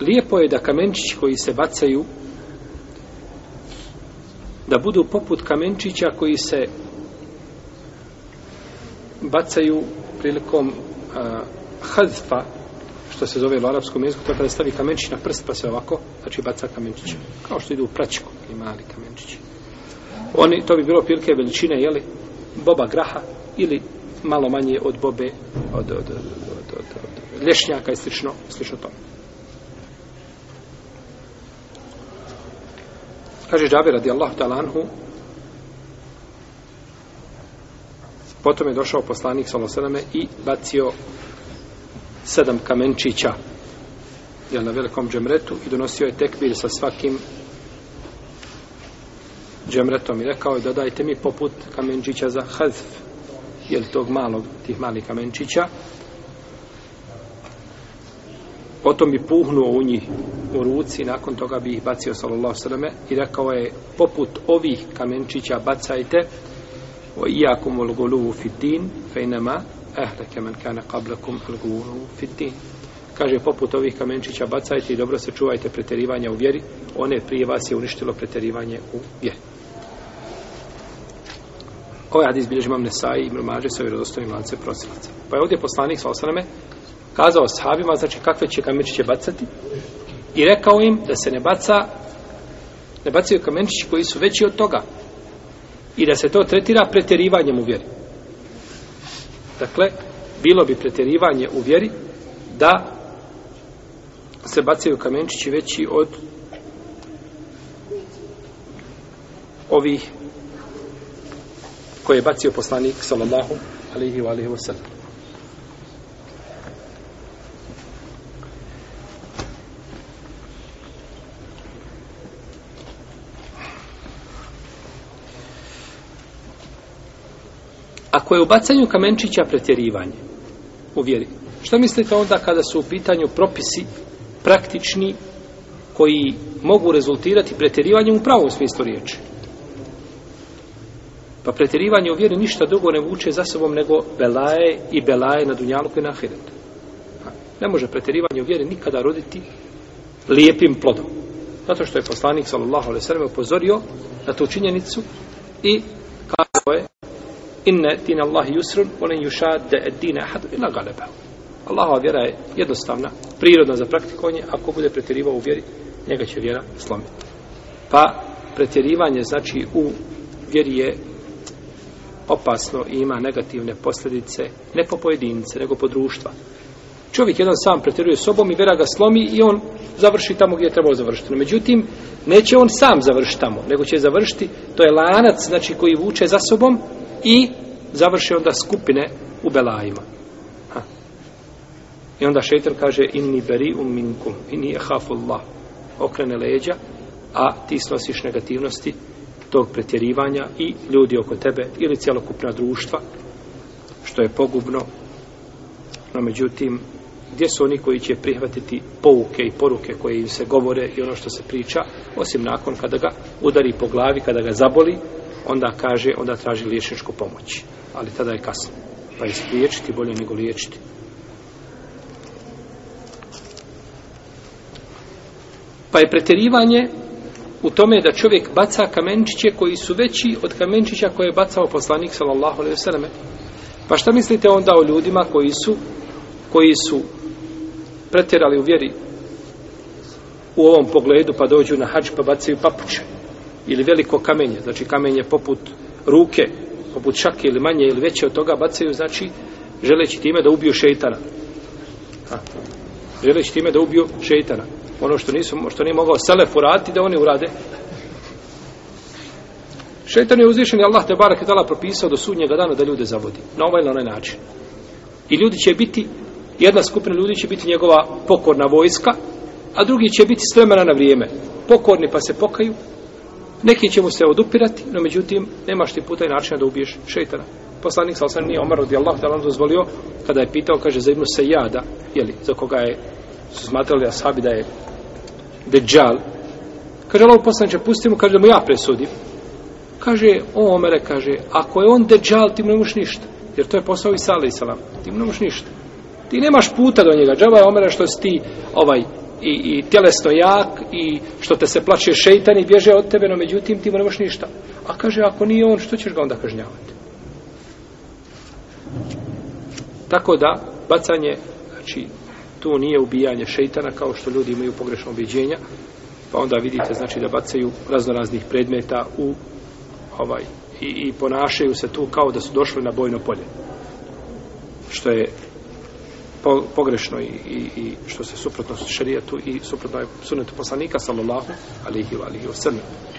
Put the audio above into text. lijepo je da kamenčići koji se bacaju da budu poput kamenčića koji se bacaju prilikom uh, hadfa što se zove u arapskom jeziku to kada stavi kamenčić na prst pa se ovako znači baca kamenčić kao što idu u pračku i mali kamenčići oni to bi bilo pilke veličine jeli boba graha ili malo manje od bobe od, od, od, od, od, od, od, od, od, od lješnjaka i slično, slično tome. Kaže Džabir radijallahu ta'ala anhu Potom je došao poslanik sa Loseleme i bacio sedam kamenčića jel, na velikom džemretu i donosio je tekbir sa svakim džemretom i rekao je dodajte mi poput kamenčića za hazf jel tog malog, tih malih kamenčića potom bi puhnuo u njih u ruci, nakon toga bi ih bacio sallallahu sallame i rekao je poput ovih kamenčića bacajte o iakum ul guluvu fit din fe inama ehle kemen kane qablakum ul guluvu fit din kaže poput ovih kamenčića bacajte i dobro se čuvajte preterivanja u vjeri one prije vas je uništilo preterivanje u vjeri ovaj hadis bilježi imam Nesai i Mrumađe sa vjerozostojim lance prosilaca pa je ovdje poslanik sallallahu sallame kazao sahabima, znači kakve će kamenčiće bacati, I rekao im da se ne baca ne bacaju kamenčići koji su veći od toga. I da se to tretira pretjerivanjem u vjeri. Dakle, bilo bi pretjerivanje u vjeri da se bacaju kamenčići veći od ovih koje je bacio poslanik sallallahu alaihi wa alaihi wa sallam. ako je u bacanju kamenčića pretjerivanje u vjeri, što mislite onda kada su u pitanju propisi praktični koji mogu rezultirati pretjerivanjem u pravom smislu riječi? Pa pretjerivanje u vjeri ništa drugo ne vuče za sobom nego belaje i belaje na dunjalu koji na ahiretu. Ne može pretjerivanje u vjeri nikada roditi lijepim plodom. Zato što je poslanik sallallahu alejhi ve sellem upozorio na tu činjenicu i kako je inne din Allahi yusrun volen yushadde ed dine ahadu ila galeba Allahova vjera je jednostavna prirodna za praktikovanje ako bude pretjerivao u vjeri njega će vjera slomiti pa pretjerivanje znači u vjeri je opasno i ima negativne posljedice ne po pojedince nego po društva čovjek jedan sam pretjeruje sobom i vjera ga slomi i on završi tamo gdje je trebalo završiti. No, međutim, neće on sam završiti tamo, nego će završiti, to je lanac znači, koji vuče za sobom i završe onda skupine u belajima. Ha. I onda šeitan kaže inni beri um minkum, inni ehafullah. Okrene leđa, a ti snosiš negativnosti tog pretjerivanja i ljudi oko tebe ili cjelokupna društva, što je pogubno, no međutim, gdje su oni koji će prihvatiti pouke i poruke koje im se govore i ono što se priča, osim nakon kada ga udari po glavi, kada ga zaboli, onda kaže, onda traži liječničku pomoć. Ali tada je kasno. Pa izliječiti bolje nego liječiti. Pa je preterivanje u tome da čovjek baca kamenčiće koji su veći od kamenčića koje je bacao poslanik sallallahu alejhi ve selleme. Pa šta mislite onda o ljudima koji su koji su pretjerali u vjeri u ovom pogledu pa dođu na hač pa bacaju papuče ili veliko kamenje, znači kamenje poput ruke, poput šake ili manje ili veće od toga bacaju, znači želeći time da ubiju šeitana. Ha. Želeći time da ubiju šeitana. Ono što nisu, što nije mogao selef uraditi da oni urade. Šeitan je uzvišen i Allah te barak je dala propisao do sudnjega dana da ljude zavodi. Na ovaj ili onaj način. I ljudi će biti jedna skupina ljudi će biti njegova pokorna vojska, a drugi će biti s vremena na vrijeme. Pokorni pa se pokaju, neki će mu se odupirati, no međutim, nemaš ti puta i načina da ubiješ šeitana. Poslanik sa nije Omar od Allah, da nam dozvolio, kada je pitao, kaže, za se jada, jeli, za koga je, su smatrali ashabi da je deđal, kaže, Allah poslanik će pustiti mu, kaže, da mu ja presudim. Kaže, o Omere, kaže, ako je on deđal, ti mu ne ništa. Jer to je posao Isala i Salam. Ti mu ne ništa ti nemaš puta do njega džaba je omera što si ti ovaj i, i tjelesno jak i što te se plaće šeitan i bježe od tebe no međutim ti mu nemaš ništa a kaže ako nije on što ćeš ga onda kažnjavati tako da bacanje znači tu nije ubijanje šeitana kao što ljudi imaju pogrešno objeđenja pa onda vidite znači da bacaju raznoraznih predmeta u ovaj i, i ponašaju se tu kao da su došli na bojno polje što je pogrešno i, i, i što se suprotno šerijatu i suprotno je sunetu poslanika sallallahu alaihi wa alaihi wa sallam.